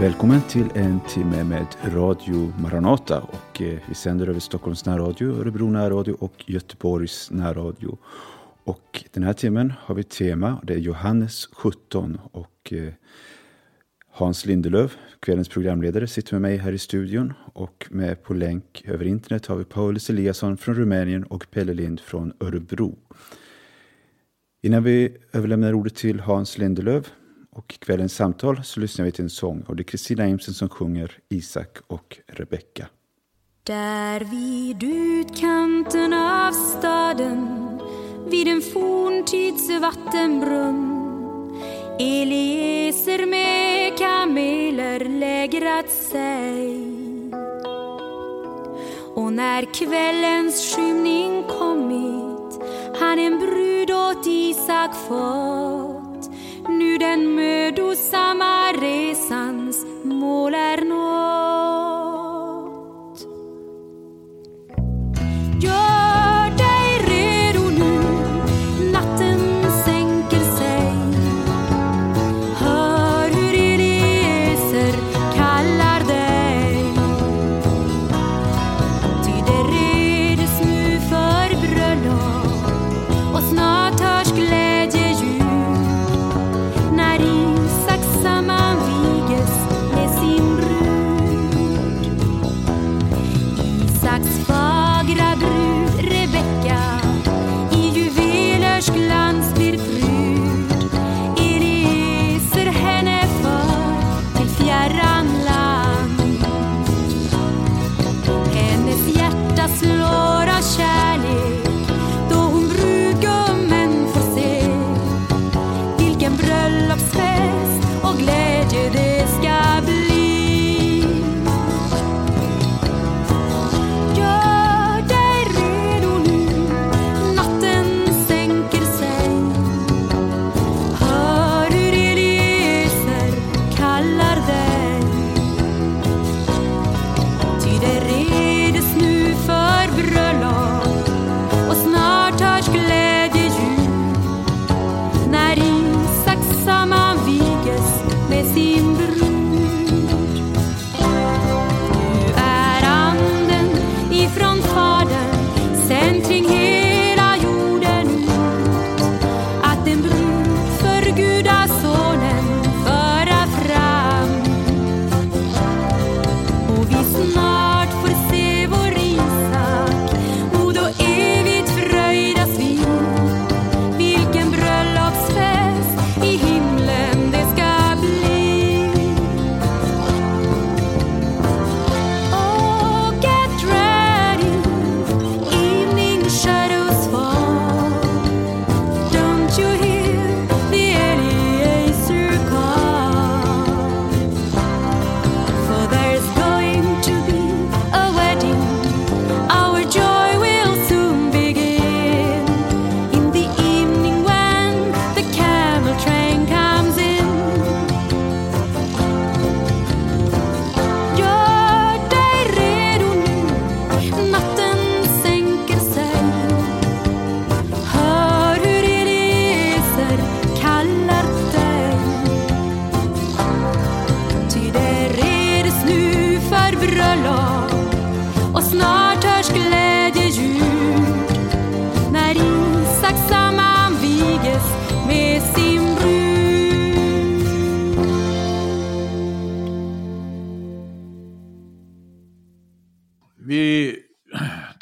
Välkommen till en timme med Radio Maranata. Och, eh, vi sänder över Stockholms närradio, Örebro närradio och Göteborgs närradio. Och den här timmen har vi tema, det är Johannes 17. Och, eh, Hans Lindelöf, kvällens programledare, sitter med mig här i studion. Och med på länk över internet har vi Paulus Eliasson från Rumänien och Pelle Lind från Örebro. Innan vi överlämnar ordet till Hans Lindelöf och kvällens samtal så lyssnar vi till en sång. Och det är Kristina Imsen som sjunger Isak och Rebecka. Där vid utkanten av staden vid en forntids vattenbrunn Eliezer med kameler lägrat sig. Och när kvällens skymning kommit han en brud åt Isak fått nu den mödosamma resans mål är nått.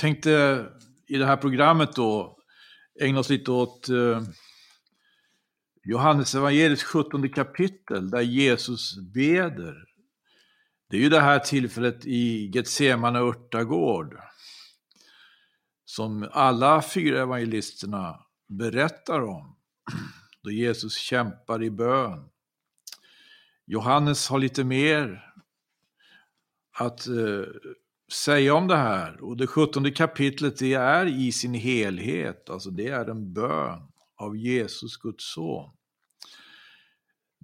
Tänkte i det här programmet då ägna oss lite åt eh, Johannes evangeliets 17 kapitel där Jesus beder. Det är ju det här tillfället i Getsemane örtagård som alla fyra evangelisterna berättar om. Då Jesus kämpar i bön. Johannes har lite mer att eh, säga om det här. Och det 17 kapitlet det är i sin helhet, alltså det är en bön av Jesus, Guds son.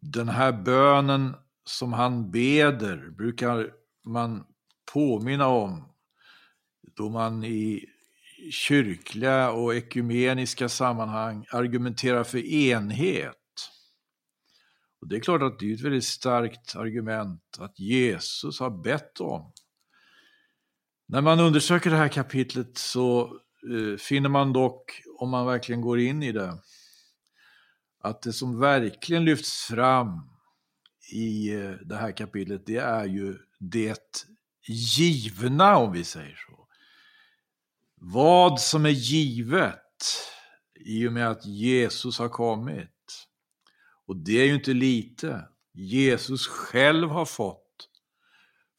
Den här bönen som han beder brukar man påminna om då man i kyrkliga och ekumeniska sammanhang argumenterar för enhet. Och Det är klart att det är ett väldigt starkt argument att Jesus har bett om. När man undersöker det här kapitlet så eh, finner man dock, om man verkligen går in i det, att det som verkligen lyfts fram i eh, det här kapitlet, det är ju det givna, om vi säger så. Vad som är givet i och med att Jesus har kommit. Och det är ju inte lite. Jesus själv har fått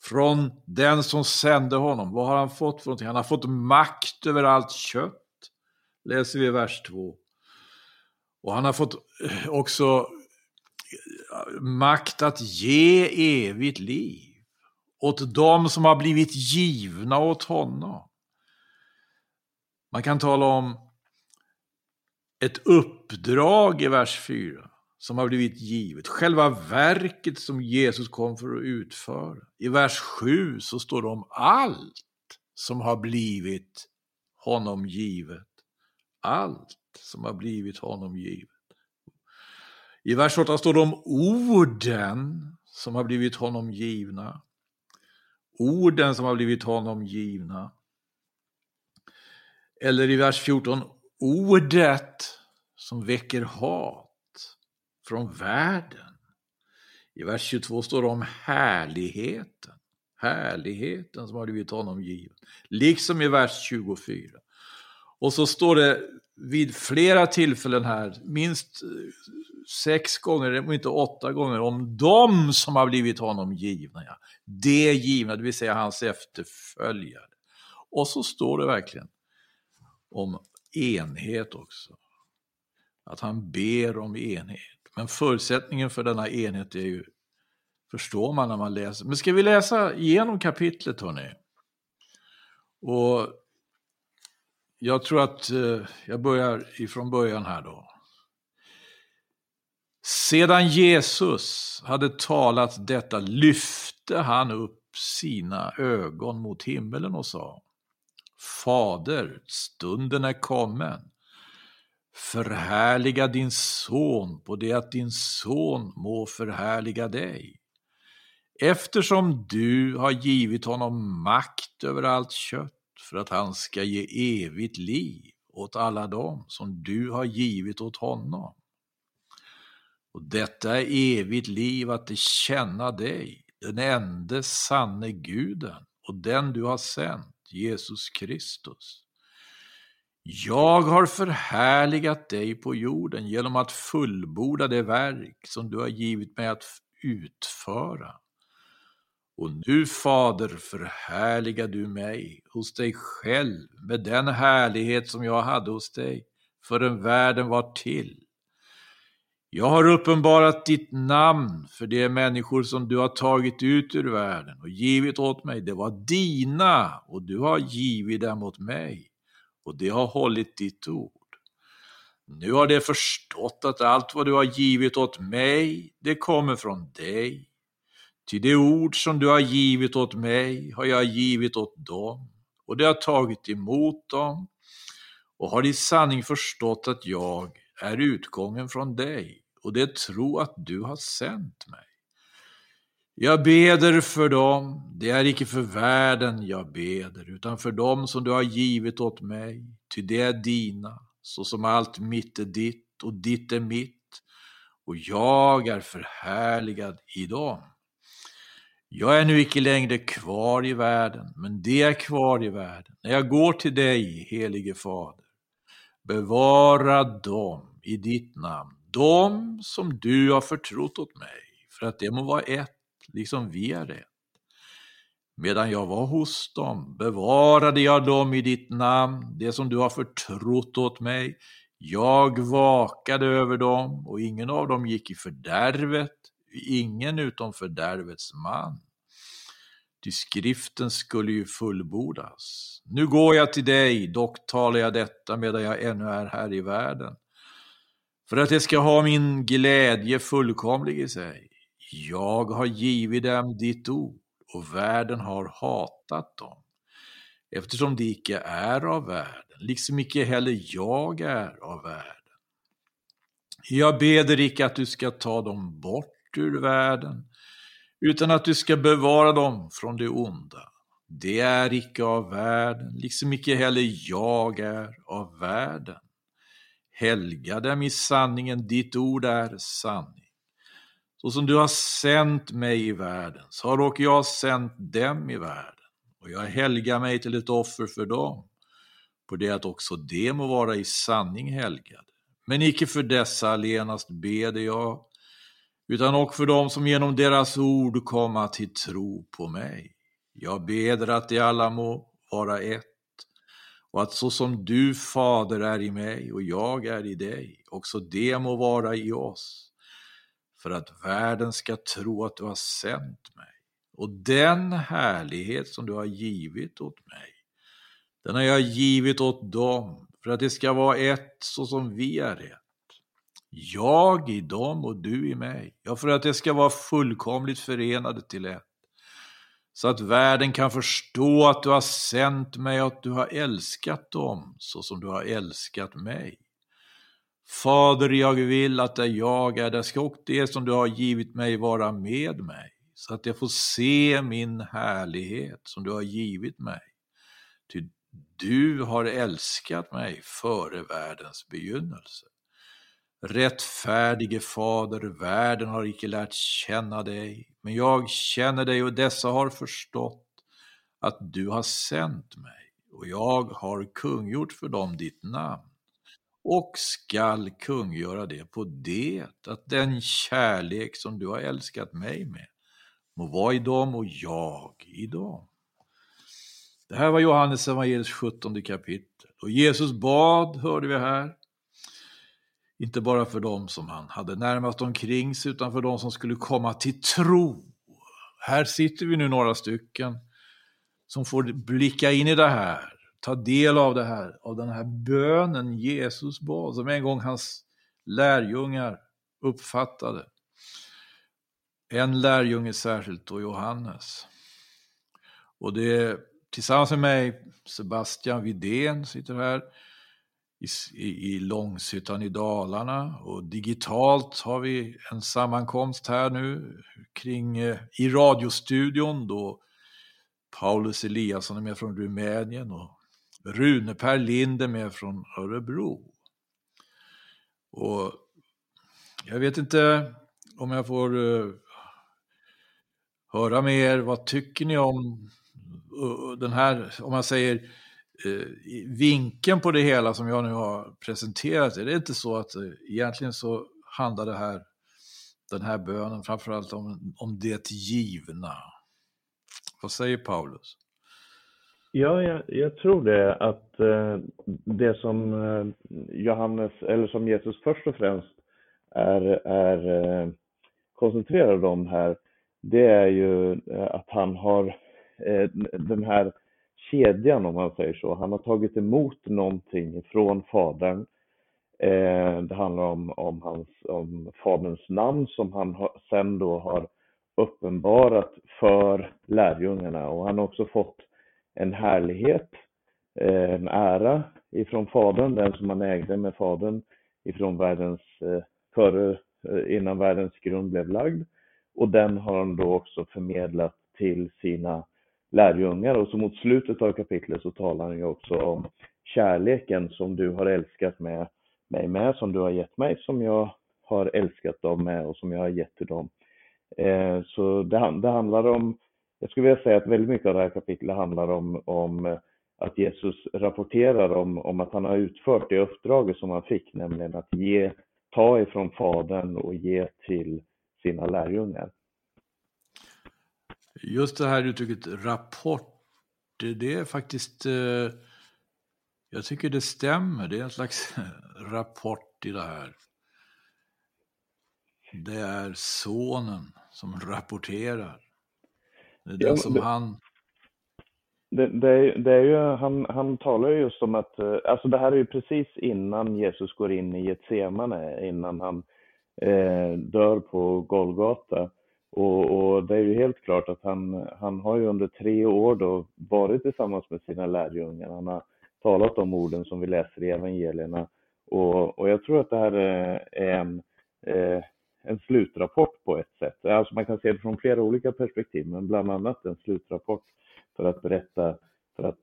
från den som sände honom. Vad har han fått för någonting? Han har fått makt över allt kött, läser vi i vers 2. Och han har fått eh, också eh, makt att ge evigt liv åt dem som har blivit givna åt honom. Man kan tala om ett uppdrag i vers 4 som har blivit givet. Själva verket som Jesus kom för att utföra. I vers 7 så står det om allt som har blivit honom givet. Allt som har blivit honom givet. I vers 8 står det om orden som har blivit honom givna. Orden som har blivit honom givna. Eller i vers 14, ordet som väcker hat från världen. I vers 22 står det om härligheten. Härligheten som har blivit honom given. Liksom i vers 24. Och så står det vid flera tillfällen här, minst eh, sex gånger, om inte åtta gånger, om de som har blivit honom givna. Ja. Det givna, det vill säga hans efterföljare. Och så står det verkligen om enhet också. Att han ber om enhet. Men förutsättningen för denna enhet är ju, förstår man när man läser. Men ska vi läsa igenom kapitlet hörni? Och jag tror att eh, jag börjar ifrån början här då. Sedan Jesus hade talat detta lyfte han upp sina ögon mot himmelen och sa Fader, stunden är kommen. Förhärliga din son på det att din son må förhärliga dig. Eftersom du har givit honom makt över allt kött för att han ska ge evigt liv åt alla dem som du har givit åt honom. Och detta är evigt liv att de känna dig, den enda sanne guden och den du har sänt, Jesus Kristus. Jag har förhärligat dig på jorden genom att fullborda det verk som du har givit mig att utföra. Och nu, Fader, förhärligar du mig hos dig själv med den härlighet som jag hade hos dig förrän världen var till. Jag har uppenbarat ditt namn för de människor som du har tagit ut ur världen och givit åt mig. Det var dina och du har givit dem åt mig och de har hållit ditt ord. Nu har de förstått att allt vad du har givit åt mig, det kommer från dig. Ty det ord som du har givit åt mig har jag givit åt dem, och de har tagit emot dem och har i sanning förstått att jag är utgången från dig, och det tro att du har sänt mig. Jag beder för dem, det är icke för världen jag beder, utan för dem som du har givit åt mig, ty det är dina, så som allt mitt är ditt och ditt är mitt, och jag är förhärligad i dem. Jag är nu icke längre kvar i världen, men det är kvar i världen. När jag går till dig, helige Fader, bevara dem i ditt namn, dem som du har förtrott åt mig, för att det må vara ett liksom vi är det. Medan jag var hos dem bevarade jag dem i ditt namn, det som du har förtrott åt mig. Jag vakade över dem och ingen av dem gick i fördärvet, ingen utom fördärvets man. Ty skriften skulle ju fullbordas. Nu går jag till dig, dock talar jag detta medan jag ännu är här i världen, för att det ska ha min glädje fullkomlig i sig. Jag har givit dem ditt ord och världen har hatat dem, eftersom de icke är av världen, liksom icke heller jag är av världen. Jag beder icke att du ska ta dem bort ur världen, utan att du ska bevara dem från det onda. Det är icke av världen, liksom icke heller jag är av världen. Helga dem i sanningen, ditt ord är sanning. Så som du har sänt mig i världen, så har dock jag sänt dem i världen. Och jag helgar mig till ett offer för dem, på det att också de må vara i sanning helgade. Men icke för dessa allenast beder jag, utan också för dem som genom deras ord komma till tro på mig. Jag beder att de alla må vara ett, och att så som du, Fader, är i mig och jag är i dig, också de må vara i oss, för att världen ska tro att du har sänt mig. Och den härlighet som du har givit åt mig, den har jag givit åt dem, för att det ska vara ett så som vi är ett. Jag i dem och du i mig, ja, för att det ska vara fullkomligt förenade till ett så att världen kan förstå att du har sänt mig och att du har älskat dem så som du har älskat mig. Fader, jag vill att där jag är, där ska också det som du har givit mig vara med mig, så att jag får se min härlighet som du har givit mig. Ty du har älskat mig före världens begynnelse. Rättfärdige Fader, världen har icke lärt känna dig, men jag känner dig och dessa har förstått att du har sänt mig och jag har kungjort för dem ditt namn och skall kungöra det på det att den kärlek som du har älskat mig med må vara i dem och jag i dem. Det här var Johannes evangeliets 17 kapitel och Jesus bad, hörde vi här, inte bara för dem som han hade närmast omkring sig, utan för dem som skulle komma till tro. Här sitter vi nu några stycken som får blicka in i det här, ta del av det här, av den här bönen Jesus bad, som en gång hans lärjungar uppfattade. En lärjunge särskilt, då Johannes. Och det tillsammans med mig, Sebastian Vidén sitter här, i, i Långshyttan i Dalarna och digitalt har vi en sammankomst här nu kring eh, i radiostudion då Paulus Eliasson är med från Rumänien och Rune Per Linde med från Örebro. Och jag vet inte om jag får uh, höra med er, vad tycker ni om uh, den här, om man säger uh, vinkeln på det hela som jag nu har presenterat, är det inte så att egentligen så handlar det här, den här bönen framförallt om, om det givna? Vad säger Paulus? Ja, jag, jag tror det att eh, det som eh, Johannes, eller som Jesus först och främst är, är eh, koncentrerad om här, det är ju att han har den här kedjan om man säger så. Han har tagit emot någonting från Fadern. Det handlar om, om, hans, om Faderns namn som han har, sen då har uppenbarat för lärjungarna och han har också fått en härlighet, eh, en ära ifrån Fadern, den som han ägde med Fadern ifrån världens, eh, före, eh, innan världens grund blev lagd. Och den har han då också förmedlat till sina lärjungar och så mot slutet av kapitlet så talar han ju också om kärleken som du har älskat med mig med, som du har gett mig, som jag har älskat dem med och som jag har gett till dem. Så det, handlar om, jag skulle vilja säga att väldigt mycket av det här kapitlet handlar om, om eh, att Jesus rapporterar om, om att han har utfört det uppdraget som han fick, nämligen att ge, ta ifrån Fadern och ge till sina lärjungar. Just det här uttrycket rapport, det är faktiskt, eh, jag tycker det stämmer. Det är en slags rapport i det här. Det är sonen som rapporterar. Det är det ja, som det, han... Det, det, är, det är ju, han, han talar ju just om att, eh, alltså det här är ju precis innan Jesus går in i ett semane, innan han eh, dör på Golgata. Och, och, det är ju helt klart att han, han har ju under tre år då varit tillsammans med sina lärjungar. Han har talat om orden som vi läser i evangelierna. Och, och jag tror att det här är en, en slutrapport på ett sätt. Alltså man kan se det från flera olika perspektiv, men bland annat en slutrapport för att berätta, för att,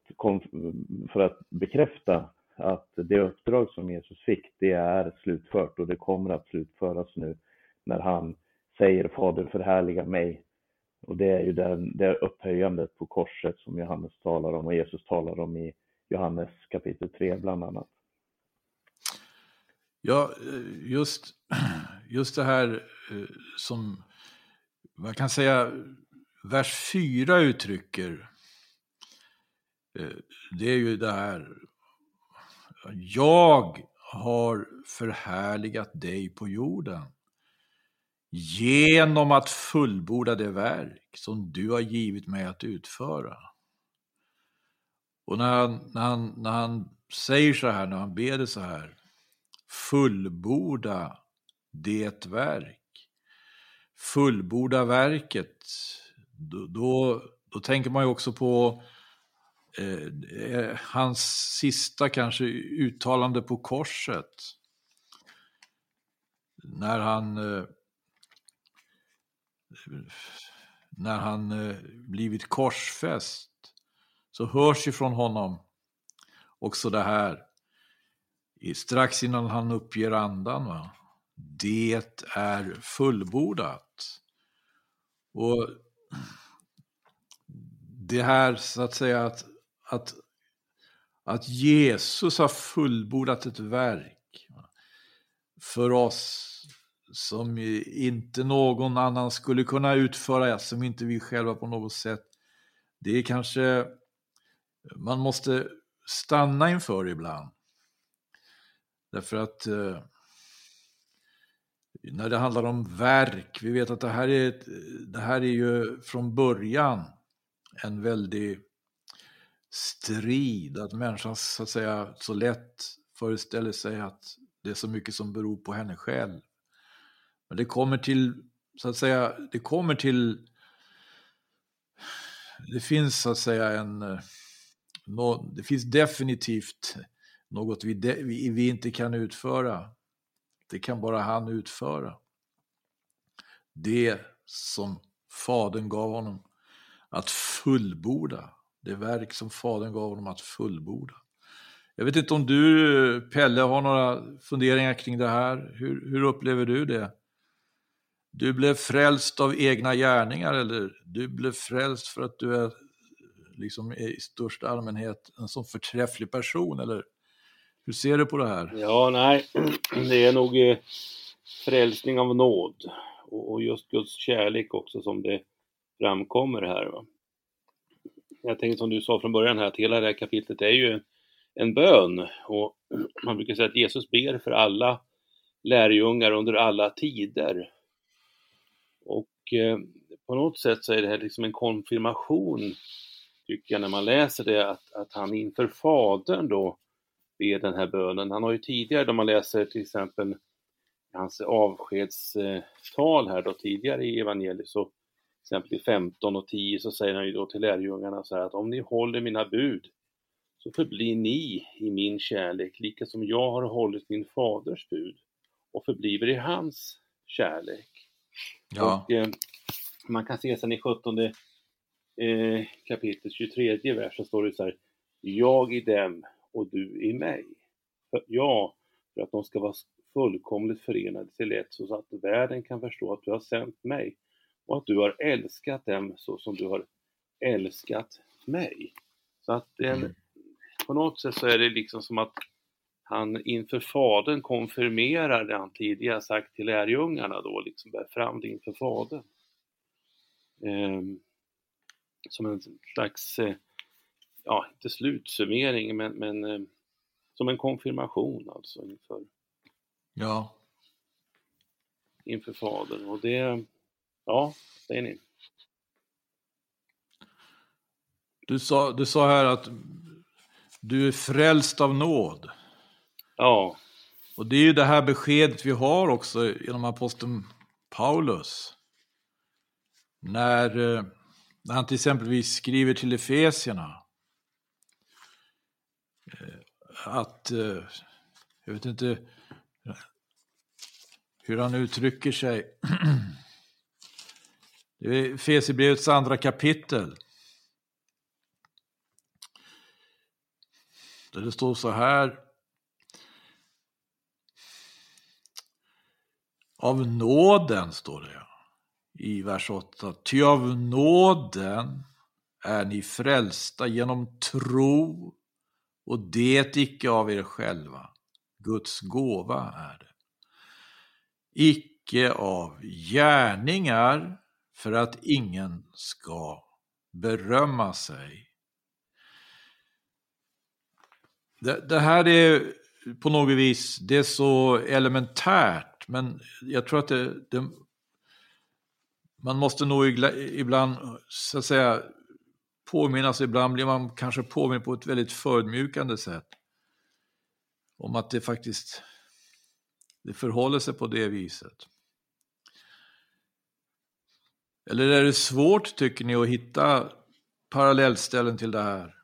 för att bekräfta att det uppdrag som Jesus fick, det är slutfört och det kommer att slutföras nu när han säger Fader förhärliga mig. Och det är ju den, det upphöjandet på korset som Johannes talar om och Jesus talar om i Johannes kapitel 3 bland annat. Ja, eh, just, just det här eh, som man kan säga vers 4 uttrycker. Eh, det är ju det här. Jag har förhärligat dig på jorden genom att fullborda det verk som du har givit mig att utföra. Och när han, när han, när han säger så här, när han ber det så här, fullborda det verk. Fullborda verket, då, då, då tänker man ju också på eh, eh, hans sista kanske uttalande på korset. När han eh, när han eh, blivit korsfäst så hörs ju från honom också det här strax innan han uppger andan. Va? Det är fullbordat. Och det här så att säga att, att, att Jesus har fullbordat ett verk för oss som inte någon annan skulle kunna utföra, som inte vi själva på något sätt. Det är kanske man måste stanna inför ibland. Därför att eh, när det handlar om verk, vi vet att det här är, det här är ju från början en väldig strid, att människan så att säga så lätt föreställer sig att det är så mycket som beror på henne själv. Men det kommer till, så att säga, det kommer till, det finns så att säga en, det finns definitivt något vi, de, vi, vi inte kan utföra. Det kan bara han utföra. Det som Fadern gav honom att fullborda. Det verk som Fadern gav honom att fullborda. Jag vet inte om du, Pelle, har några funderingar kring det här. Hur, hur upplever du det? Du blev frälst av egna gärningar eller du blev frälst för att du är liksom i största allmänhet en sån förträfflig person eller hur ser du på det här? Ja, nej, det är nog eh, frälsning av nåd och just Guds kärlek också som det framkommer här. Va? Jag tänker som du sa från början här att hela det här kapitlet är ju en bön och man brukar säga att Jesus ber för alla lärjungar under alla tider. Och eh, på något sätt så är det här liksom en konfirmation, tycker jag, när man läser det, att, att han inför Fadern då ber den här bönen. Han har ju tidigare, då man läser till exempel hans avskedstal här då tidigare i evangeliet, så till exempel i 15 och 10 så säger han ju då till lärjungarna så här att om ni håller mina bud så förblir ni i min kärlek, lika som jag har hållit min faders bud och förbliver i hans kärlek. Ja. Och, eh, man kan se sen i 17 eh, kapitel 23 vers så står det så här Jag i dem och du i mig. För, ja, för att de ska vara fullkomligt förenade till ett så att världen kan förstå att du har sänt mig och att du har älskat dem så som du har älskat mig. Så att den, mm. på något sätt så är det liksom som att han inför Fadern konfirmerar det han tidigare sagt till lärjungarna då, liksom bär fram det inför Fadern. Eh, som en slags, eh, ja, inte slutsummering, men, men eh, som en konfirmation alltså inför, ja. inför Fadern. Och det, ja, säger ni. Du sa, du sa här att du är frälst av nåd. Ja. Och det är ju det här beskedet vi har också genom aposteln Paulus. När, eh, när han till exempel skriver till Efesierna. Eh, att, eh, jag vet inte, hur han uttrycker sig. Det är Fesibrevets andra kapitel. Där det står så här. Av nåden, står det i vers 8. Ty av nåden är ni frälsta genom tro och det icke av er själva. Guds gåva är det. Icke av gärningar för att ingen ska berömma sig. Det, det, här är på något vis, det är så elementärt, men jag tror att det, det man måste nog ibland, så att säga, påminnas, ibland blir man kanske påminn på ett väldigt förödmjukande sätt. Om att det faktiskt, det förhåller sig på det viset. Eller är det svårt, tycker ni, att hitta parallellställen till det här?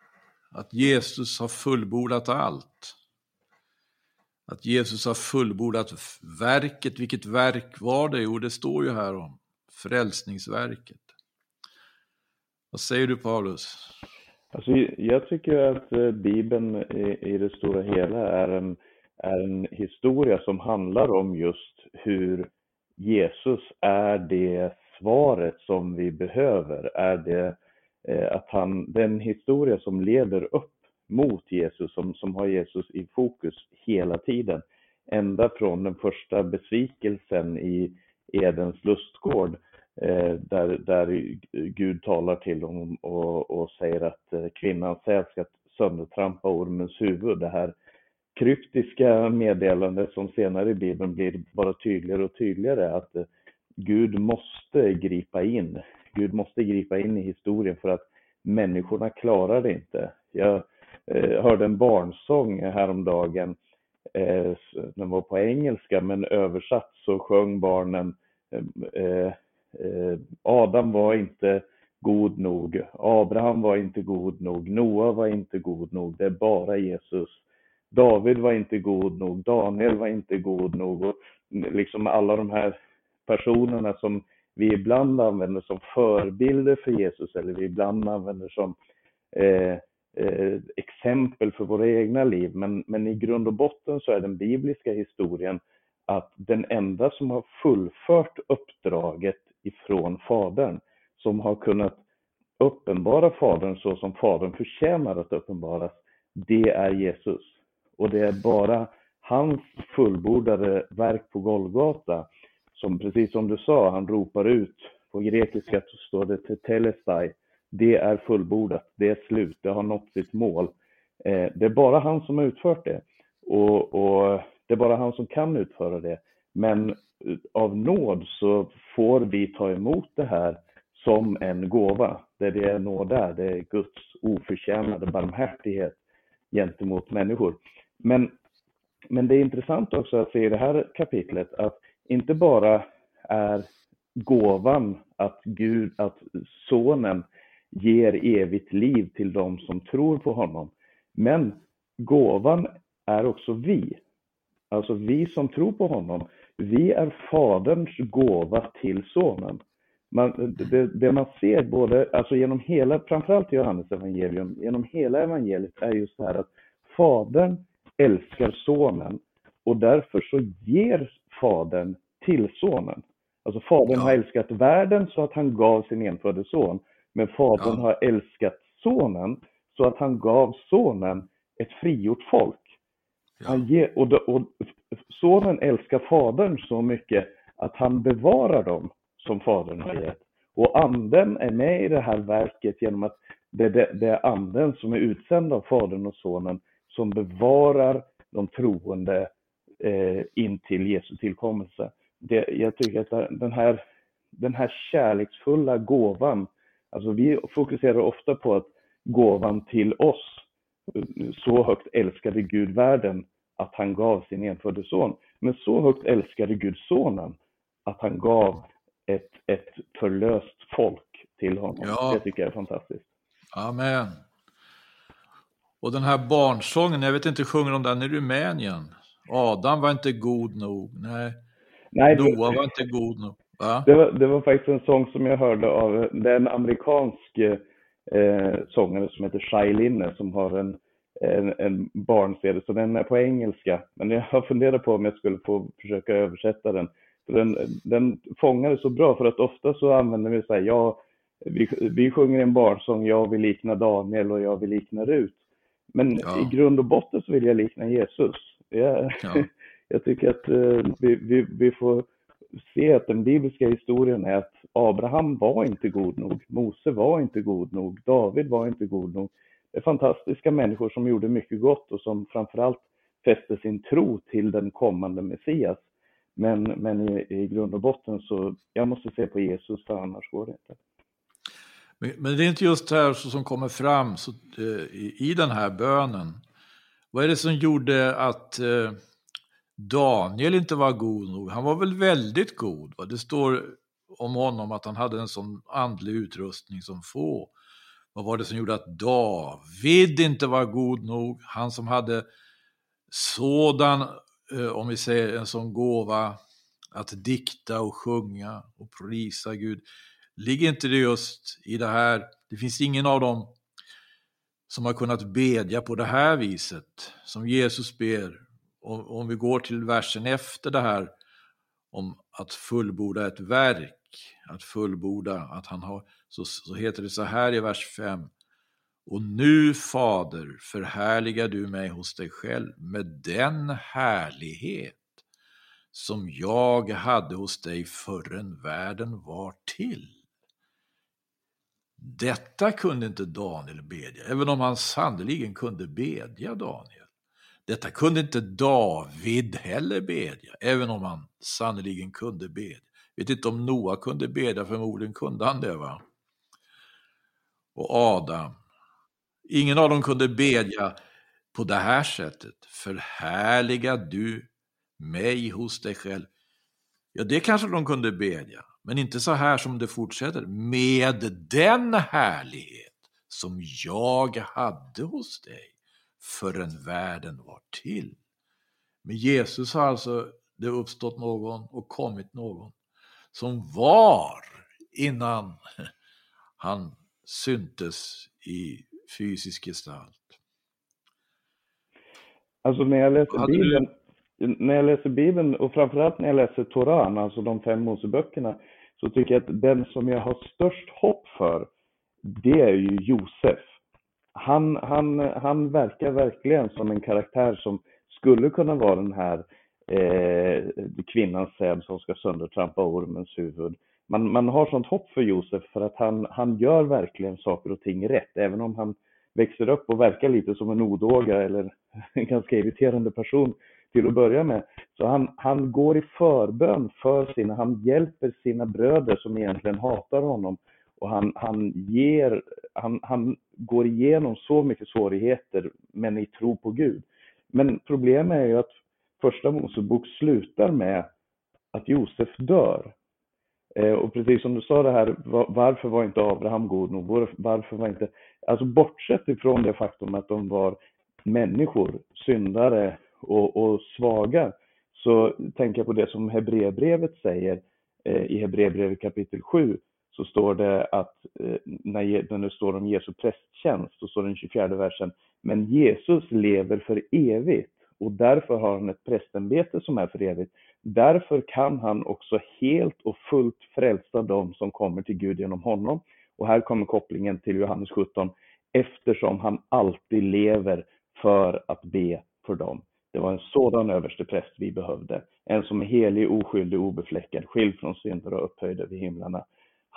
Att Jesus har fullbordat allt. Att Jesus har fullbordat verket. Vilket verk var det? Jo, det står ju här om frälsningsverket. Vad säger du Paulus? Alltså, jag tycker att eh, Bibeln i, i det stora hela är en, är en historia som handlar om just hur Jesus är det svaret som vi behöver. Är det eh, att han, den historia som leder upp mot Jesus, som, som har Jesus i fokus hela tiden. Ända från den första besvikelsen i Edens lustgård Eh, Eh, där, där Gud talar till honom och, och säger att eh, kvinnans ska söndertrampa ormens huvud. Det här kryptiska meddelandet som senare i Bibeln blir bara tydligare och tydligare att eh, Gud måste gripa in. Gud måste gripa in i historien för att människorna klarar det inte. Jag eh, hörde en barnsång häromdagen. Eh, den var på engelska men översatt så sjöng barnen Eh, eh Eh, Adam var inte god nog, Abraham var inte god nog, Noa var inte god nog, det är bara Jesus. David var inte god nog, Daniel var inte god nog. Och liksom alla de här personerna som vi ibland använder som förebilder för Jesus eller vi ibland använder som eh, eh, exempel för våra egna liv. Men, men i grund och botten så är den bibliska historien att den enda som har fullfört uppdraget ifrån Fadern, som har kunnat uppenbara Fadern så som Fadern förtjänar att uppenbaras, det är Jesus. Och det är bara hans fullbordade verk på Golgata, som precis som du sa, han ropar ut, på grekiska så står det tetelestai, det är fullbordat, det är slut, det har nått sitt mål. Eh, det är bara han som har utfört det. Och, och, det är bara han som kan utföra det. Men av nåd så får vi ta emot det här som en gåva. Det det är nåd där, det är Guds oförtjänade barmhärtighet gentemot människor. Men, men det är intressant också att se i det här kapitlet att inte bara är gåvan att Gud, att sonen ger evigt liv till dem som tror på honom. Men gåvan är också vi. Alltså vi som tror på honom vi är Faderns gåva till Sonen. Man, det, det, man ser både, alltså genom hela, framförallt i Johannes evangelium, genom hela evangeliet är just det här att Fadern älskar Sonen och därför så ger Fadern till Sonen. Alltså Fadern ja. har älskat världen så att han gav sin enfödde son, men Fadern ja. har älskat Sonen så att han gav Sonen ett frigjort folk. Ja. Han ger, och, och sonen älskar fadern så mycket att han bevarar dem som fadern har gett. Och anden är med i det här verket genom att det, det, det är anden som är utsänd av fadern och sonen som bevarar de troende eh, in till Jesu tillkommelse. Det, jag tycker att den här, den här kärleksfulla gåvan, alltså vi fokuserar ofta på att gåvan till oss, så högt älskade Gud världen att han gav sin enfödde son. Men så högt älskade Gud sonen att han gav ett, ett förlöst folk till honom. Ja. Det tycker jag är fantastiskt. Amen. Och den här barnsången, jag vet inte, sjunger de den i Rumänien? Adam var inte god nog, nej. Nej, Noa var inte god nog. Va? Det var, det var faktiskt en sång som jag hörde av, det är en amerikansk eh, sångare som heter Shai Linne som har en, en, en barn-CD, så den är på engelska. Men jag har funderat på om jag skulle få försöka översätta den. För den, den fångar det så bra, för att ofta så använder vi så här, ja, vi, vi sjunger en barnsång, jag vill likna Daniel och jag vill likna Rut. Men Ja. i grund och botten så vill jag likna Jesus. Jag, Ja. jag tycker att eh, vi, vi, vi får se att den bibliska historien är att Abraham var inte god nog, Mose var inte god nog, David var inte god nog. Det är fantastiska människor som gjorde mycket gott och som framförallt fäste sin tro till den kommande Messias. Men, men i, i grund och botten så, jag måste se på Jesus för annars går det inte. Men, men det är inte just det här som kommer fram så, eh, i, i den här bönen. Vad är det som gjorde att eh, Daniel inte var god nog? Han var väl väldigt god? Va? Det står om honom att han hade en sån andlig utrustning som få. Vad var det som gjorde att David inte var god nog? Han som hade sådan, eh, om vi säger en sån gåva, att dikta och sjunga och prisa Gud. Ligger inte det just i det här, det finns ingen av dem som har kunnat bedja på det här viset, som Jesus ber. Om, om vi går till versen efter det här, om att fullborda ett verk, att fullborda, att han har, så, så heter det så här i vers 5. Och nu, Fader, förhärligar du mig hos dig själv med den härlighet som jag hade hos dig förrän världen var till. Detta kunde inte Daniel bedja, även om han sannerligen kunde bedja Daniel. Detta kunde inte David heller bedja, även om han sannerligen kunde bedja. Vet inte om Noa kunde bedja, förmodligen kunde han det va? Och Adam. Ingen av dem kunde bedja på det här sättet. Förhärliga du mig hos dig själv. Ja, det kanske de kunde bedja, men inte så här som det fortsätter. Med den härlighet som jag hade hos dig förrän världen var till. Med Jesus har alltså det uppstått någon och kommit någon som var innan han syntes i fysisk gestalt. Alltså när jag läser Hade du- Bibeln, när jag läser Bibeln och framförallt när jag läser Toran, alltså de fem Moseböckerna, så tycker jag att den som jag har störst hopp för, det är ju Josef. Han, han, han verkar verkligen som en karaktär som skulle kunna vara den här eh, kvinnans säd som ska söndertrampa ormens huvud. Man, man har sånt hopp för Josef för att han, han gör verkligen saker och ting rätt, även om han växer upp och verkar lite som en odåga eller en ganska irriterande person till att börja med. Så han, han går i förbön för sina, han hjälper sina bröder som egentligen hatar honom och han, han ger, han, han går igenom så mycket svårigheter men i tro på Gud. Men problemet är ju att första Mosebok slutar med att Josef dör. Eh, och precis som du sa det här, varför var inte Abraham god nog? Varför var inte, alltså bortsett ifrån det faktum att de var människor, syndare och, och svaga, så tänker jag på det som Hebreerbrevet säger eh, i Hebreerbrevet kapitel 7, så står det att eh, när, det står om Jesu prästtjänst, så står den 24 versen, men Jesus lever för evigt och därför har han ett prästämbete som är för evigt. Därför kan han också helt och fullt frälsa dem som kommer till Gud genom honom. Och här kommer kopplingen till Johannes 17, eftersom han alltid lever för att be för dem. Det var en sådan överstepräst vi behövde. En som är helig, oskyldig, obefläckad, skild från synder och upphöjd över himlarna.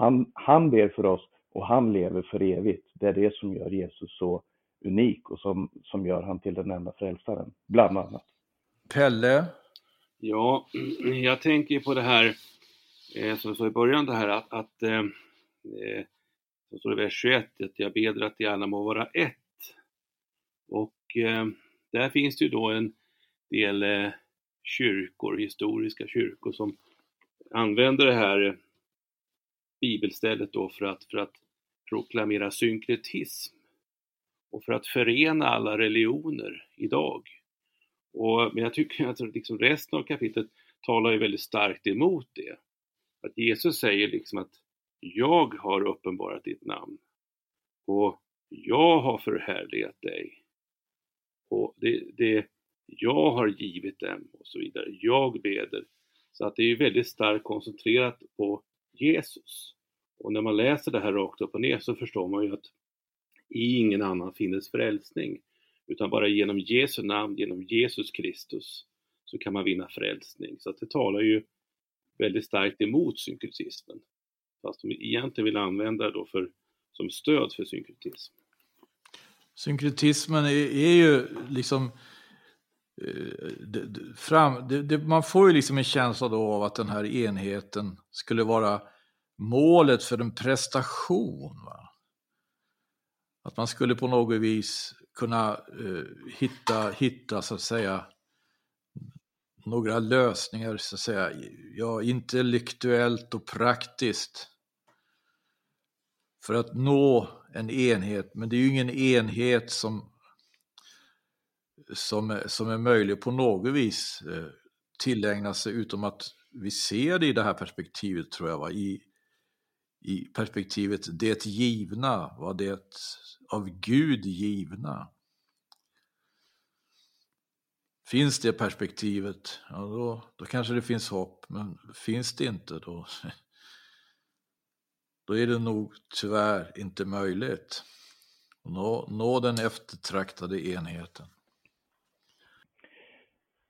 Han, han ber för oss och han lever för evigt. Det är det som gör Jesus så unik och som, som gör han till den enda frälsaren, bland annat. Pelle, Ja, jag tänker på det här eh, som jag sa i början, det här att, att eh, eh, så står det i vers 21, att jag ber att de alla må vara ett. Och eh, där finns det ju då en del eh, kyrkor, historiska kyrkor, som använder det här bibelstället då för att, för att proklamera synkretism och för att förena alla religioner idag. Och, men jag tycker att liksom resten av kapitlet talar ju väldigt starkt emot det. Att Jesus säger liksom att jag har uppenbarat ditt namn och jag har förhärligat dig. Och det, det, jag har givit dem och så vidare. Jag beder. Så att det är väldigt starkt koncentrerat på Jesus. Och när man läser det här rakt upp och ner så förstår man ju att i ingen annan finnes frälsning. Utan bara genom Jesu namn, genom Jesus Kristus, så kan man vinna frälsning. Så att det talar ju väldigt starkt emot synkretismen. Fast de egentligen vill använda det då för, som stöd för synkretism. Synkretismen är, är ju liksom eh, Eh, det, det, fram, det, man får ju liksom en känsla då av att den här enheten skulle vara målet för en prestation. Va? Att man skulle på något vis kunna eh, hitta, hitta så att säga några lösningar så att säga, ja, intellektuellt och praktiskt för att nå en enhet. Men det är ju ingen enhet som, som, som är möjlig på något vis eh, tillägna sig utom att vi ser det i det här perspektivet tror jag, va? I, i perspektivet det givna, va? det av Gud givna. Finns det perspektivet, ja då, då kanske det finns hopp, men finns det inte då, då är det nog tyvärr inte möjligt att nå, nå den eftertraktade enheten.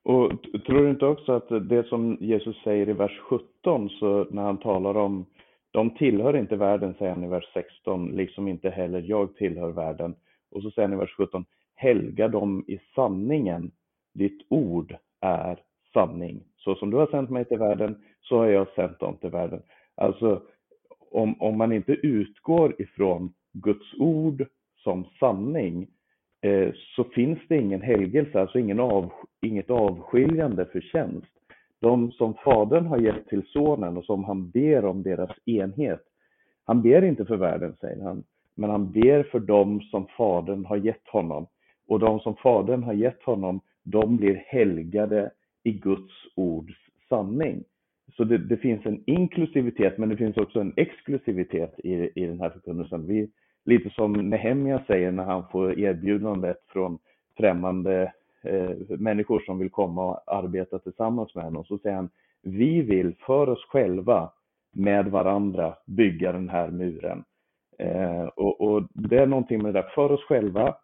Och tror du inte också att det som Jesus säger i vers 17, så när han talar om de tillhör inte världen, säger han i vers 16, liksom inte heller jag tillhör världen. Och så säger han i vers 17, helga dem i sanningen, ditt ord är sanning. Så som du har sänt mig till världen, så har jag sänt dem till världen. Alltså, om, om man inte utgår ifrån Guds ord som sanning, Eh, så finns det ingen helgelse, alltså ingen av, inget avskiljande för tjänst. De som Fadern har gett till Sonen och som han ber om deras enhet. Han ber inte för världen, säger han, men han ber för dem som Fadern har gett honom. Och de som Fadern har gett honom, de blir helgade i Guds ords sanning. Så det, det, finns en inklusivitet, men det finns också en exklusivitet i, i den här förkunnelsen. Vi, lite som Nehemja säger när han får erbjudandet från främmande eh, människor som vill komma och arbeta tillsammans med honom. Så säger han, vi vill för oss själva med varandra bygga den här muren. Eh, och, och, det är någonting med det där, för oss själva,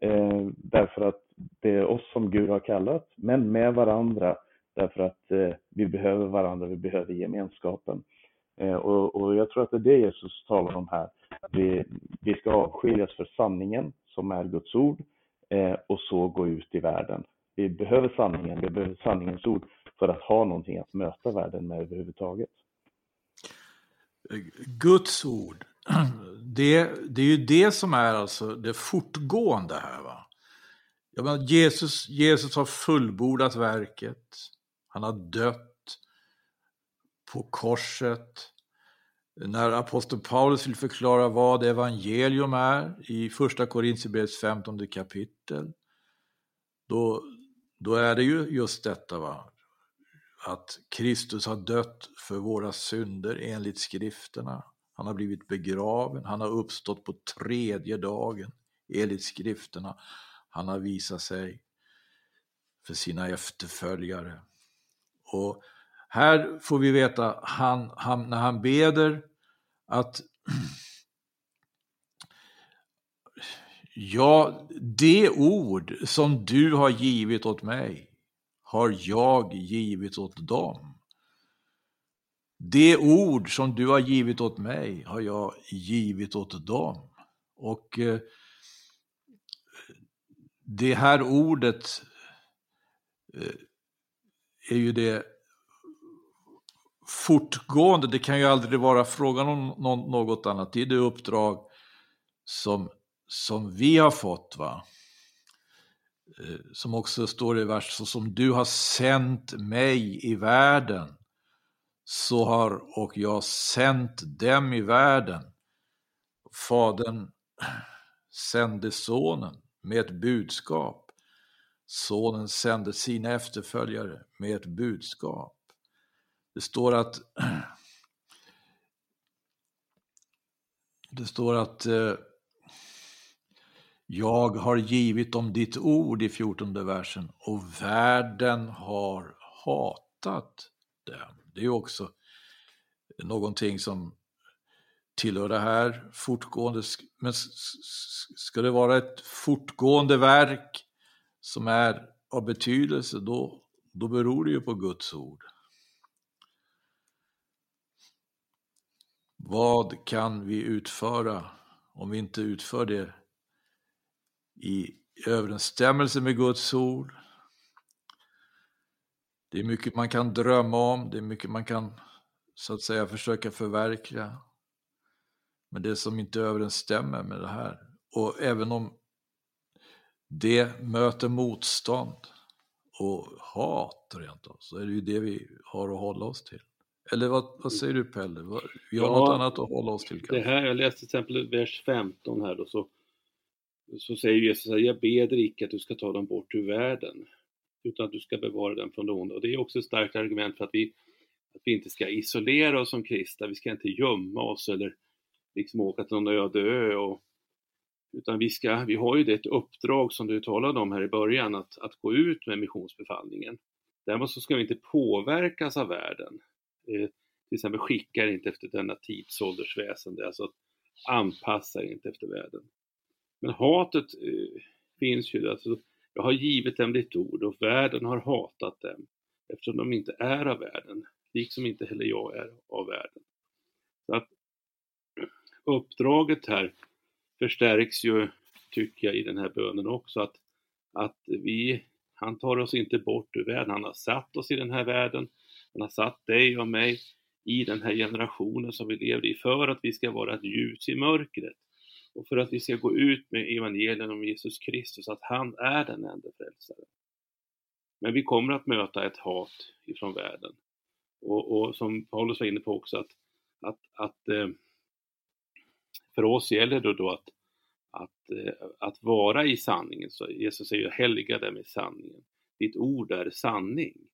eh, därför att det är oss som Gud har kallat, men med varandra därför att eh, vi behöver varandra, vi behöver gemenskapen. Eh, och, och, jag tror att det är det Jesus talar om här. Vi, vi ska avskiljas för sanningen som är Guds ord eh, och så gå ut i världen. Vi behöver sanningen, vi behöver sanningens ord för att ha någonting att möta världen med överhuvudtaget. Guds ord, det, det är ju det som är alltså det fortgående här. Va? Jag menar, Jesus, Jesus har fullbordat verket. Han har dött på korset. När aposteln Paulus vill förklara vad evangelium är i första Korintierbrevets 15 kapitel, då, då är det ju just detta va? att Kristus har dött för våra synder enligt skrifterna. Han har blivit begraven, han har uppstått på tredje dagen enligt skrifterna. Han har visat sig för sina efterföljare. Och här får vi veta, han, han, när han beder, att ja, det ord som du har givit åt mig har jag givit åt dem. Det ord som du har givit åt mig har jag givit åt dem. Och eh, det här ordet eh, är ju det fortgående, det kan ju aldrig vara frågan om något annat. Det är det uppdrag som, som vi har fått. va eh, Som också står i vers, så som du har sänt mig i världen så har och jag sänt dem i världen. Fadern sände sonen med ett budskap. Sonen sände sina efterföljare med ett budskap. Det står att det står att eh, jag har givit dem ditt ord i fjortonde versen och världen har hatat dem. Det är också någonting som tillhör det här fortgående. Men ska det vara ett fortgående verk som är av betydelse, då, då beror det ju på Guds ord. Vad kan vi utföra om vi inte utför det i överensstämmelse med Guds ord? Det är mycket man kan drömma om, det är mycket man kan så att säga försöka förverkliga. Men det som inte överensstämmer med det här. Och även om det möter motstånd och hat rent av, så är det ju det vi har att hålla oss till. Eller vad, vad säger du Pelle? Vi har ja, något annat att hålla oss till. Kanske. Det här, jag läste till exempel vers 15 här då, så, så säger Jesus jag ber dig icke att du ska ta dem bort ur världen, utan att du ska bevara den från det onda. Och det är också ett starkt argument för att vi, att vi inte ska isolera oss som kristna, vi ska inte gömma oss eller liksom åka till någon öde ö. Och, utan vi, ska, vi har ju det ett uppdrag som du talade om här i början, att, att gå ut med missionsbefallningen. Däremot så ska vi inte påverkas av världen. Eh, till exempel skickar inte efter denna tidsålders väsende, alltså anpassar inte efter världen. Men hatet eh, finns ju, alltså, jag har givit dem ditt ord och världen har hatat dem eftersom de inte är av världen, liksom inte heller jag är av världen. Så att uppdraget här förstärks ju, tycker jag, i den här bönen också, att, att vi, han tar oss inte bort ur världen, han har satt oss i den här världen, han har satt dig och mig i den här generationen som vi lever i för att vi ska vara ett ljus i mörkret och för att vi ska gå ut med evangeliet om Jesus Kristus, att han är den enda frälsaren. Men vi kommer att möta ett hat ifrån världen. Och, och som Paulus var inne på också, att, att, att eh, för oss gäller det då att, att, eh, att vara i sanningen. Så Jesus säger ju helga dem i sanningen. Ditt ord är sanning.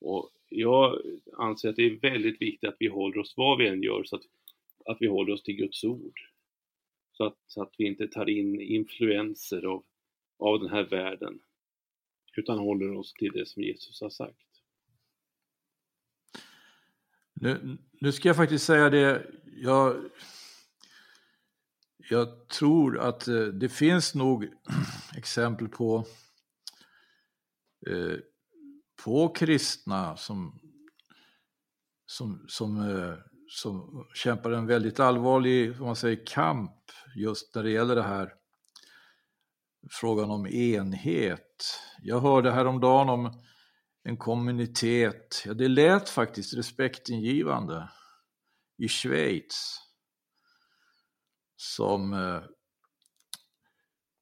Och jag anser att det är väldigt viktigt att vi håller oss, vad vi än gör, så att, att vi håller oss till Guds ord. Så att, så att vi inte tar in influenser av, av den här världen, utan håller oss till det som Jesus har sagt. Nu, nu ska jag faktiskt säga det, jag, jag tror att eh, det finns nog exempel på eh, få kristna som, som, som, eh, som kämpar en väldigt allvarlig man säger, kamp just när det gäller det här frågan om enhet. Jag hörde häromdagen om en kommunitet, ja det lät faktiskt respektingivande, i Schweiz som eh,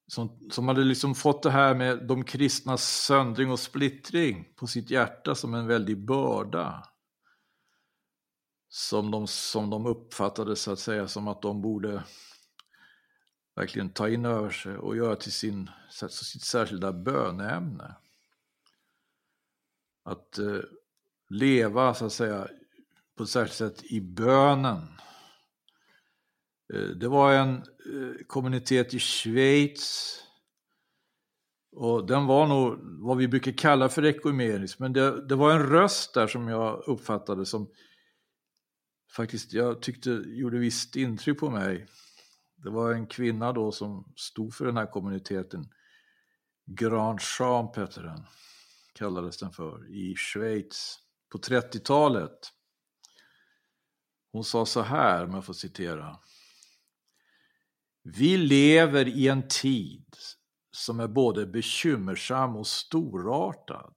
som, som hade liksom fått det här med de kristnas söndring och splittring på sitt hjärta som en väldig börda. Som de, som de uppfattade så att säga som att de borde verkligen ta in över sig och göra till sin, sitt särskilda böneämne. Att eh, leva så att säga på ett särskilt sätt i bönen Eh, det var en eh, kommunitet i Schweiz och den var nog vad vi brukar kalla för ekumenisk, men det, det var en röst där som jag uppfattade som faktiskt jag tyckte gjorde visst intryck på mig. Det var en kvinna då som stod för den här kommuniteten. Grand Champ hette den, kallades den för, i Schweiz på 30-talet. Hon sa så här, om jag får citera. Vi lever i en tid som är både bekymmersam och storartad.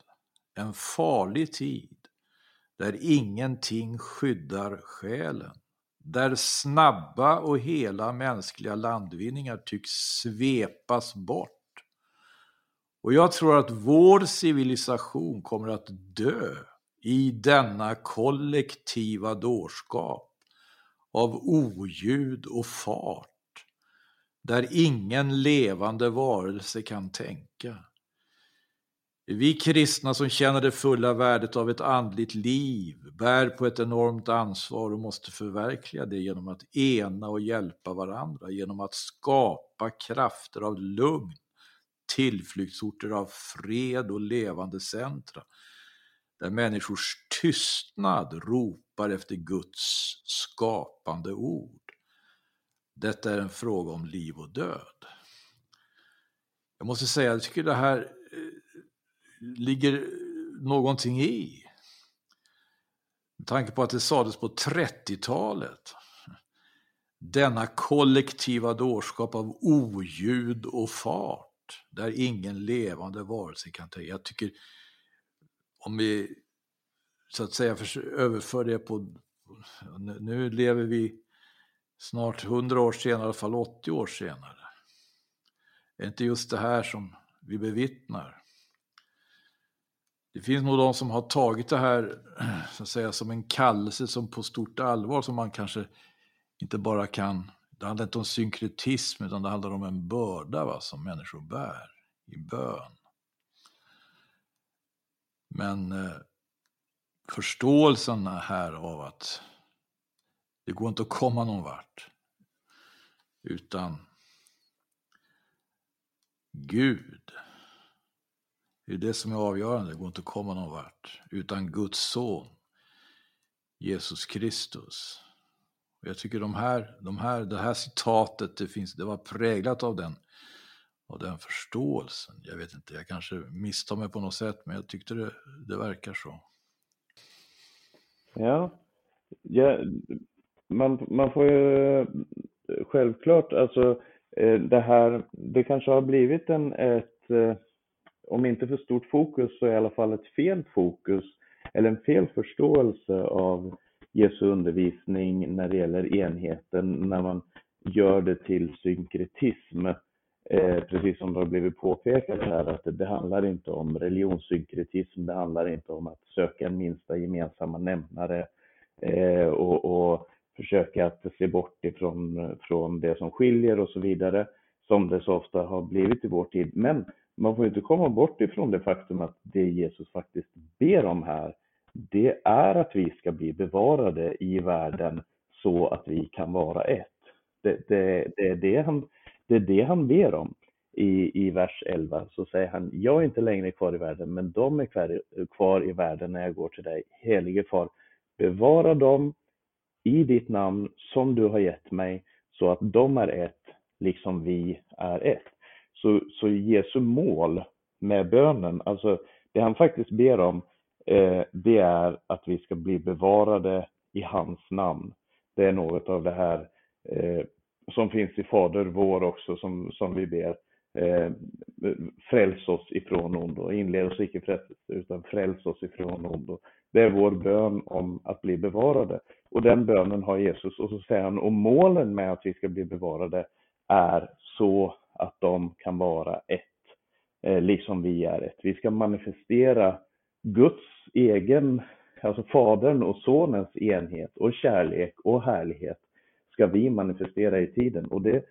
En farlig tid där ingenting skyddar själen. Där snabba och hela mänskliga landvinningar tycks svepas bort. Och jag tror att vår civilisation kommer att dö i denna kollektiva dårskap av oljud och fart där ingen levande varelse kan tänka. Vi kristna som känner det fulla värdet av ett andligt liv bär på ett enormt ansvar och måste förverkliga det genom att ena och hjälpa varandra, genom att skapa krafter av lugn, tillflyktsorter av fred och levande centra, där människors tystnad ropar efter Guds skapande ord. Detta är en fråga om liv och död. Jag måste säga, jag tycker det här eh, ligger någonting i. Med tanke på att det sades på 30-talet. Denna kollektiva dårskap av oljud och fart, där ingen levande varelse kan ta Jag tycker, om vi så att säga överför det på, nu lever vi snart 100 år senare, i alla fall 80 år senare. Är inte just det här som vi bevittnar? Det finns nog de som har tagit det här så att säga, som en kallelse som på stort allvar som man kanske inte bara kan... Det handlar inte om synkretism utan det handlar om en börda va, som människor bär i bön. Men eh, förståelsen här av att det går inte att komma någon vart utan Gud det är det som är avgörande, det går inte att komma någon vart utan Guds son, Jesus Kristus. Och jag tycker de här, de här, det här citatet, det, finns, det var präglat av den, av den förståelsen. Jag vet inte, jag kanske misstar mig på något sätt, men jag tyckte det, det verkar så. Ja, jag man, man får ju självklart, alltså eh, det här, det kanske har blivit en, ett eh, om inte för stort fokus så i alla fall ett fel fokus eller en fel förståelse av Jesu undervisning när det gäller enheten när man gör det till synkretism. Eh, precis som det har blivit påpekat här att det, det handlar inte om religionssynkretism, det handlar inte om att söka en minsta gemensamma nämnare eh, och, och försöka att se bort ifrån från det som skiljer och så vidare som det så ofta har blivit i vår tid. Men man får inte komma bort ifrån det faktum att det Jesus faktiskt ber om här, det är att vi ska bli bevarade i världen så att vi kan vara ett. Det, det, det, är, det, han, det är det han ber om. I, I vers 11 så säger han, jag är inte längre kvar i världen, men de är kvar, kvar i världen när jag går till dig. Helige far, bevara dem i ditt namn som du har gett mig, så att de är ett, liksom vi är ett. Så, så Jesu mål med bönen, alltså det han faktiskt ber om, eh, det är att vi ska bli bevarade i hans namn. Det är något av det här eh, som finns i Fader vår också, som, som vi ber. Eh, fräls oss ifrån ondo, inled oss icke frestelse, utan fräls oss ifrån ondo. Det är vår bön om att bli bevarade. Och den bönen har Jesus. Och så säger han, och målen med att vi ska bli bevarade är så att de kan vara ett, eh, liksom vi är ett. Vi ska manifestera Guds egen, alltså Fadern och Sonens enhet och kärlek och härlighet ska vi manifestera i tiden. Och det,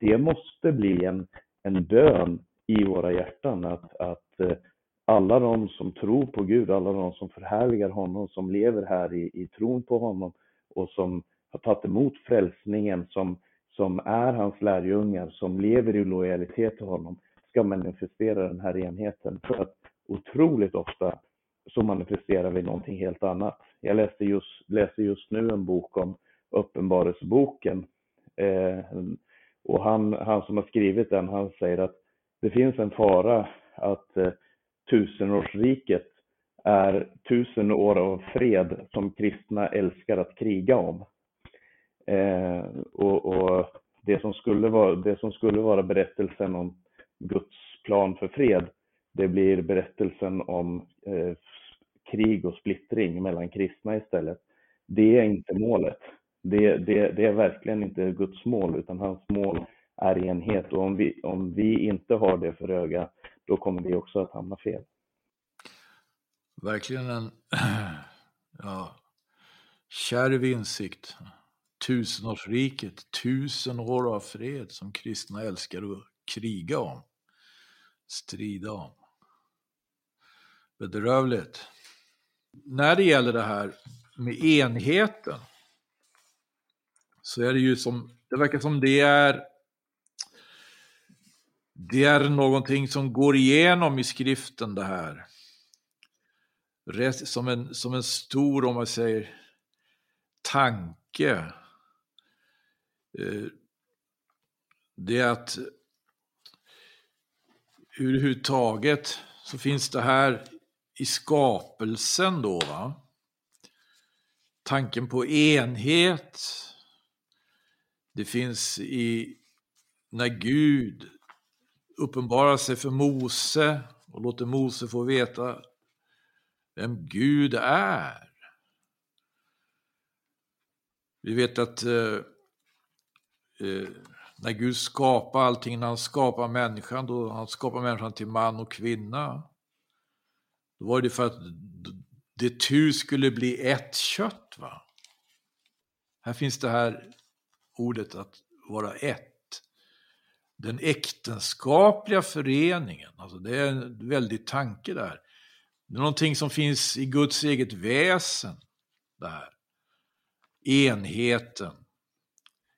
det måste bli en, en bön i våra hjärtan att, att eh, alla de som tror på Gud, alla de som förhärligar honom, som lever här i, i tron på honom och som har tagit emot frälsningen, som som är hans lärjungar, som lever i lojalitet till honom, ska manifestera den här enheten. För att otroligt ofta så manifesterar vi någonting helt annat. Jag läste just, läser just nu en bok om Uppenbarelseboken. Eh, och han, han som har skrivit den, han säger att det finns en fara att eh, tusenårsriket är tusen år av fred som kristna älskar att kriga om. Eh, och, och, det, som skulle vara, det som skulle vara berättelsen om Guds plan för fred, det blir berättelsen om eh, krig och splittring mellan kristna istället. Det är inte målet. Det, det, det är verkligen inte Guds mål, utan hans mål är enhet. Och om vi, om vi inte har det för öga, då kommer vi också att hamna fel. Verkligen en ja, kärv insikt tusenårsriket, tusen år av fred som kristna älskar att kriga om, strida om. Bedrövligt. När det gäller det här med enheten så är det ju som, det verkar som det är det är någonting som går igenom i skriften det här. Som en, som en stor, om man säger, tanke. Eh, det är att överhuvudtaget så finns det här i skapelsen då, va? tanken på enhet. Det finns i när Gud uppenbarar sig för Mose och låter Mose få veta vem Gud är. Vi vet att eh, eh, när Gud skapar allting, när han skapar människan, då han skapar människan till man och kvinna, då var det för att det tu skulle bli ett kött. Va? Här finns det här ordet att vara ett. Den äktenskapliga föreningen, alltså det är en väldig tanke där. Det är någonting som finns i Guds eget väsen. Där. Enheten.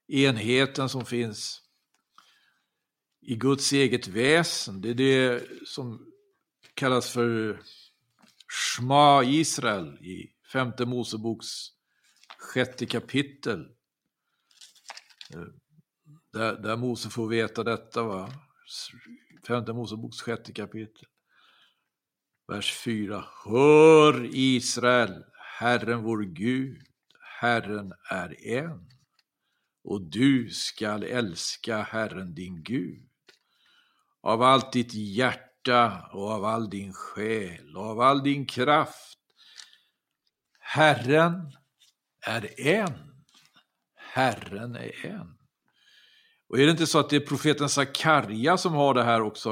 Enheten som finns i Guds eget väsen. Det är det som kallas för Shma Israel i femte Moseboks sjätte kapitel. Eh, där, där Mose får veta detta. Va? Femte Moseboks sjätte kapitel. Vers 4. Hör Israel, Herren vår Gud, Herren är en. Och du skall älska Herren din Gud av allt ditt hjärta och av all din själ och av all din kraft. Herren är en. Herren är en. Och är det inte så att det är profeten Sakarja som har det här också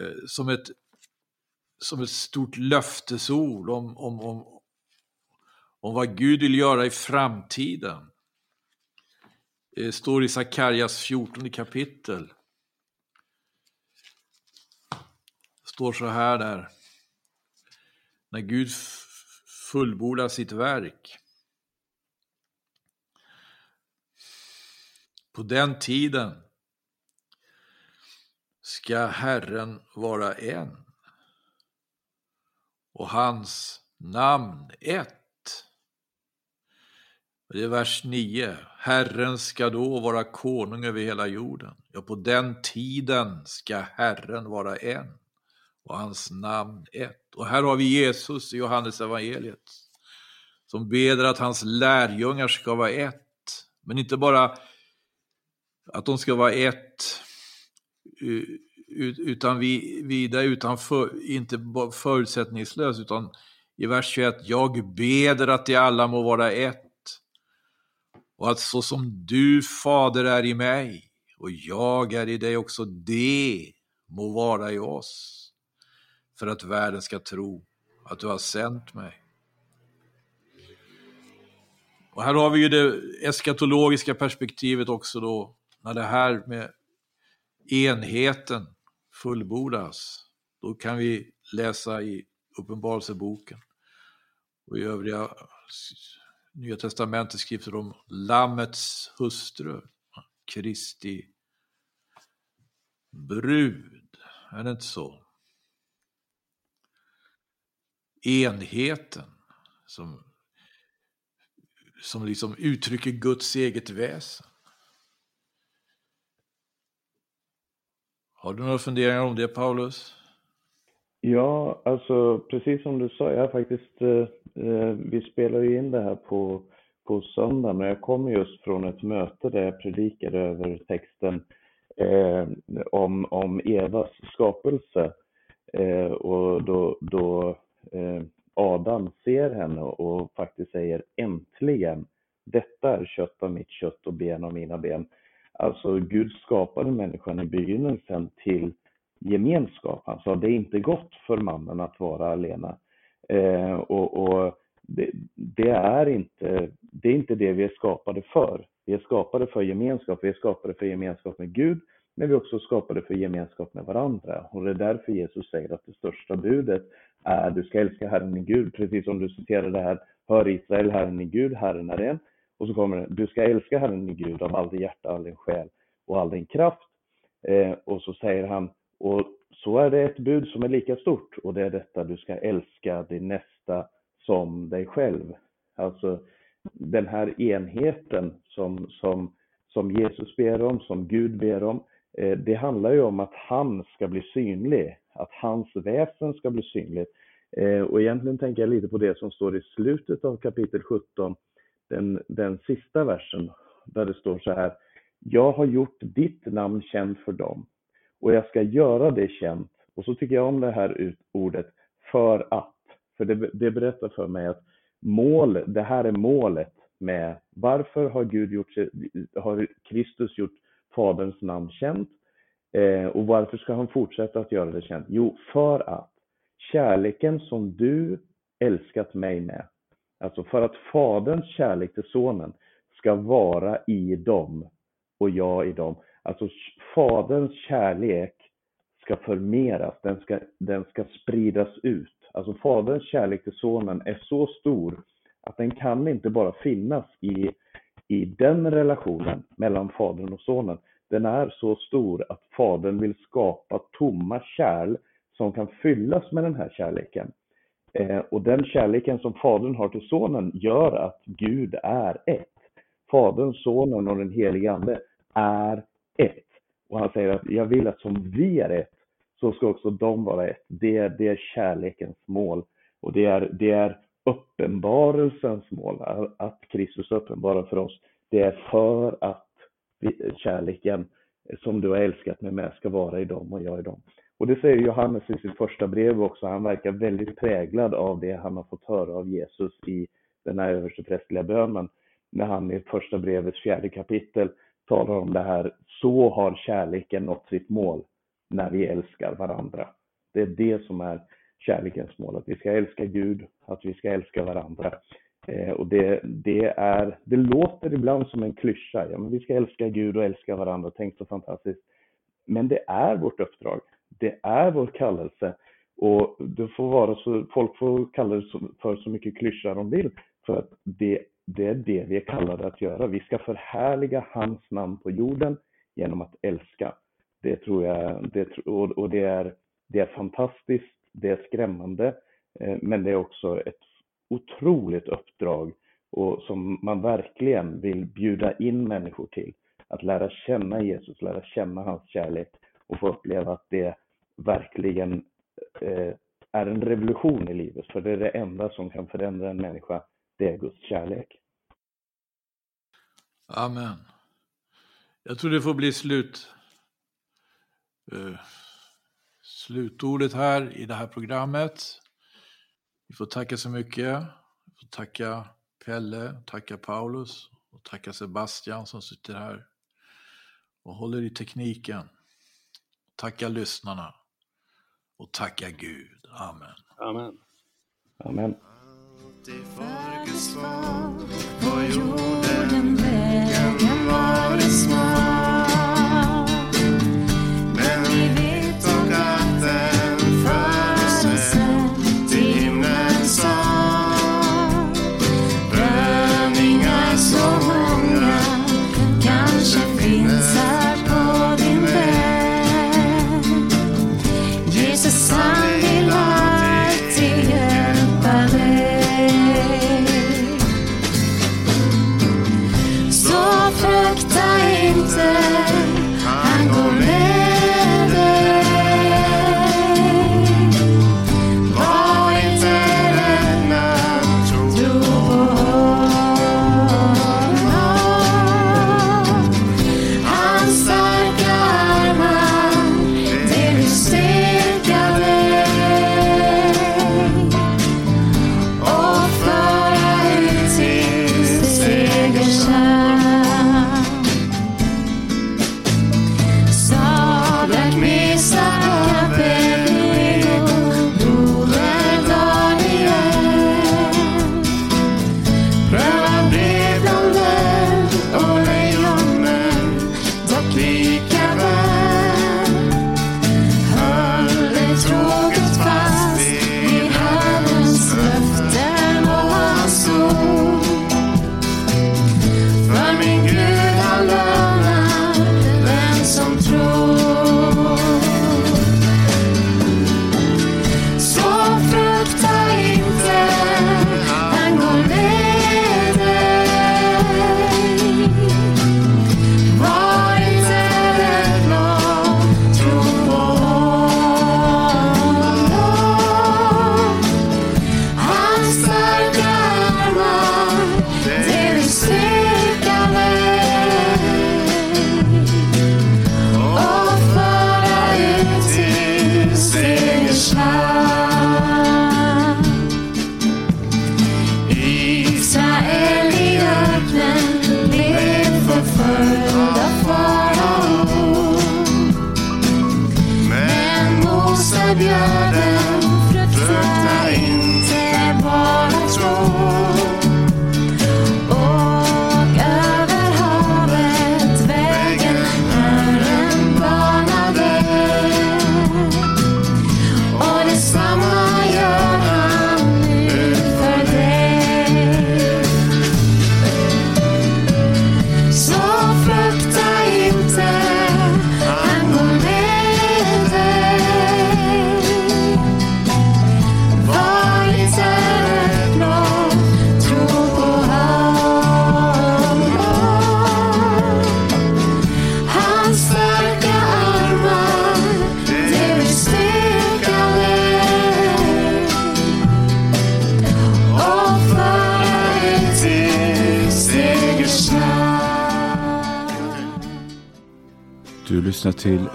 eh, som, ett, som ett stort löftesord om, om, om, om vad Gud vill göra i framtiden? Det står i Sakarjas 14 kapitel. Det står så här där. När Gud fullbordar sitt verk. På den tiden ska Herren vara en och hans namn ett. Det är vers 9. Herren ska då vara konung över hela jorden. Ja, på den tiden ska Herren vara en och hans namn ett. Och här har vi Jesus i Johannes evangeliet som ber att hans lärjungar ska vara ett. Men inte bara att de ska vara ett utan vidare, utan för, inte förutsättningslöst, utan i vers 21, jag beder att de alla må vara ett. Och att så som du, Fader, är i mig och jag är i dig också, det må vara i oss. För att världen ska tro att du har sänt mig. Och här har vi ju det eskatologiska perspektivet också då, när det här med enheten fullbordas. Då kan vi läsa i Uppenbarelseboken och i övriga Nya Testamentets skrifter om Lammets hustru, Kristi brud. Är det inte så? Enheten som, som liksom uttrycker Guds eget väsen. Har du några funderingar om det, Paulus? Ja, alltså precis som du sa, jag faktiskt, eh, eh, vi spelar ju in det här på, på söndag, men jag kom just från ett möte där jag predikade över texten eh, om, om Evas skapelse. Eh, och då, då eh, Adam ser henne och faktiskt säger äntligen, detta är kött av mitt kött och ben av mina ben. Alltså Gud skapade människan i begynnelsen till gemenskap. Han sa det är inte gott för mannen att vara alena. Eh, och, och det, det, är inte, det är inte det vi är skapade för. Vi är skapade för gemenskap, vi är skapade för gemenskap med Gud, men vi är också skapade för gemenskap med varandra. Och det är därför Jesus säger att det största budet är du ska älska Herren din Gud, precis som du citerade här, hör Israel, Herren din Gud, Herren är en. Och så kommer det, du ska älska Herren din Gud av all din hjärta, all din själ och all din kraft. Eh, och så säger han, och så är det ett bud som är lika stort och det är detta, du ska älska din nästa som dig själv. Alltså den här enheten som, som, som Jesus ber om, som Gud ber om, eh, det handlar ju om att han ska bli synlig, att hans väsen ska bli synligt. Eh, och egentligen tänker jag lite på det som står i slutet av kapitel 17, den, den sista versen, där det står så här, jag har gjort ditt namn känt för dem och jag ska göra det känt. Och så tycker jag om det här ordet för att, för det, det berättar för mig att mål, det här är målet med varför har Gud gjort har Kristus gjort Faderns namn känt eh, och varför ska han fortsätta att göra det känt? Jo, för att kärleken som du älskat mig med, alltså för att Faderns kärlek till Sonen ska vara i dem och jag i dem. Alltså Faderns kärlek ska förmeras, den ska, den ska spridas ut. Alltså Faderns kärlek till Sonen är så stor att den kan inte bara finnas i, i den relationen mellan Fadern och Sonen. Den är så stor att Fadern vill skapa tomma kärl som kan fyllas med den här kärleken. Eh, och den kärleken som Fadern har till Sonen gör att Gud är ett. Fadern, Sonen och den helige Ande är ett. Och han säger att jag vill att som vi är ett, så ska också de vara ett. Det, är, det är kärlekens mål. Och det är, det är uppenbarelsens mål, att Kristus uppenbarar för oss. Det är för att kärleken som du har älskat mig med ska vara i dem och jag i dem. Och det säger Johannes i sitt första brev också. Han verkar väldigt präglad av det han har fått höra av Jesus i den här översteprästerliga bönen. När han i första brevets fjärde kapitel talar om det här. Så har kärleken nått sitt mål när vi älskar varandra. Det är det som är kärlekens mål, att vi ska älska Gud, att vi ska älska varandra. Eh, och det, det, är, det låter ibland som en klyscha, ja, men vi ska älska Gud och älska varandra, tänk så fantastiskt. Men det är vårt uppdrag, det är vår kallelse och det får vara så, folk får kalla det för så mycket klyscha de vill, för att det, det är det vi är kallade att göra. Vi ska förhärliga hans namn på jorden genom att älska. Det tror jag, det, och det är, det är fantastiskt det är skrämmande, eh, men det är också ett otroligt uppdrag och som man verkligen vill bjuda in människor till. Att lära känna Jesus, lära känna hans kärlek och få uppleva att det verkligen eh, är en revolution i livet. För det är det enda som kan förändra en människa, det är Guds kärlek. Amen. Jag tror det får bli slut. Uh slutordet här i det här programmet. Vi får tacka så mycket. Vi får tacka Pelle, tacka Paulus och tacka Sebastian som sitter här och håller i tekniken. Tacka lyssnarna och tacka Gud. Amen. Amen. Amen. På jorden vägen var det smal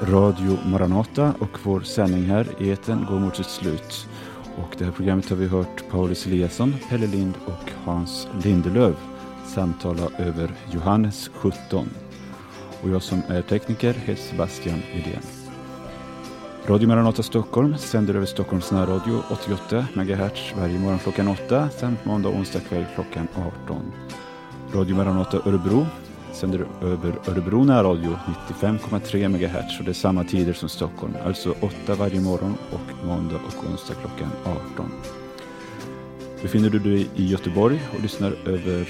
Radio Maranata och vår sändning här i etern går mot sitt slut. Och det här programmet har vi hört Paulus Eliasson, Pelle Lind och Hans Lindelöv samtala över Johannes 17. Och jag som är tekniker heter Sebastian Widén. Radio Maranata Stockholm sänder över Stockholms närradio 88 MHz varje morgon klockan 8 samt måndag och onsdag kväll klockan 18. Radio Maranata Örebro sänder över Örebro närradio 95,3 MHz och det är samma tider som Stockholm, alltså 8 varje morgon och måndag och onsdag klockan 18. Befinner du dig i Göteborg och lyssnar över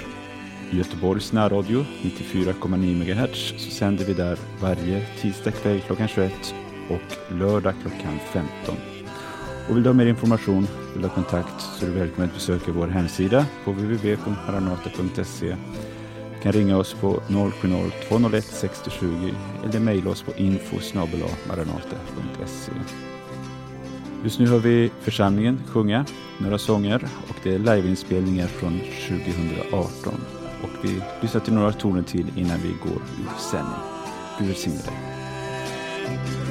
Göteborgs närradio 94,9 MHz så sänder vi där varje tisdag kväll klockan 21 och lördag klockan 15. Och vill du ha mer information, vill du ha kontakt så är du välkommen att besöka vår hemsida på www.maranata.se kan ringa oss på 070-201 6020 eller mejla oss på info maranata.se. Just nu hör vi församlingen sjunga några sånger och det är liveinspelningar från 2018. Och vi lyssnar till några toner till innan vi går ur sändning. Gud välsigne dig.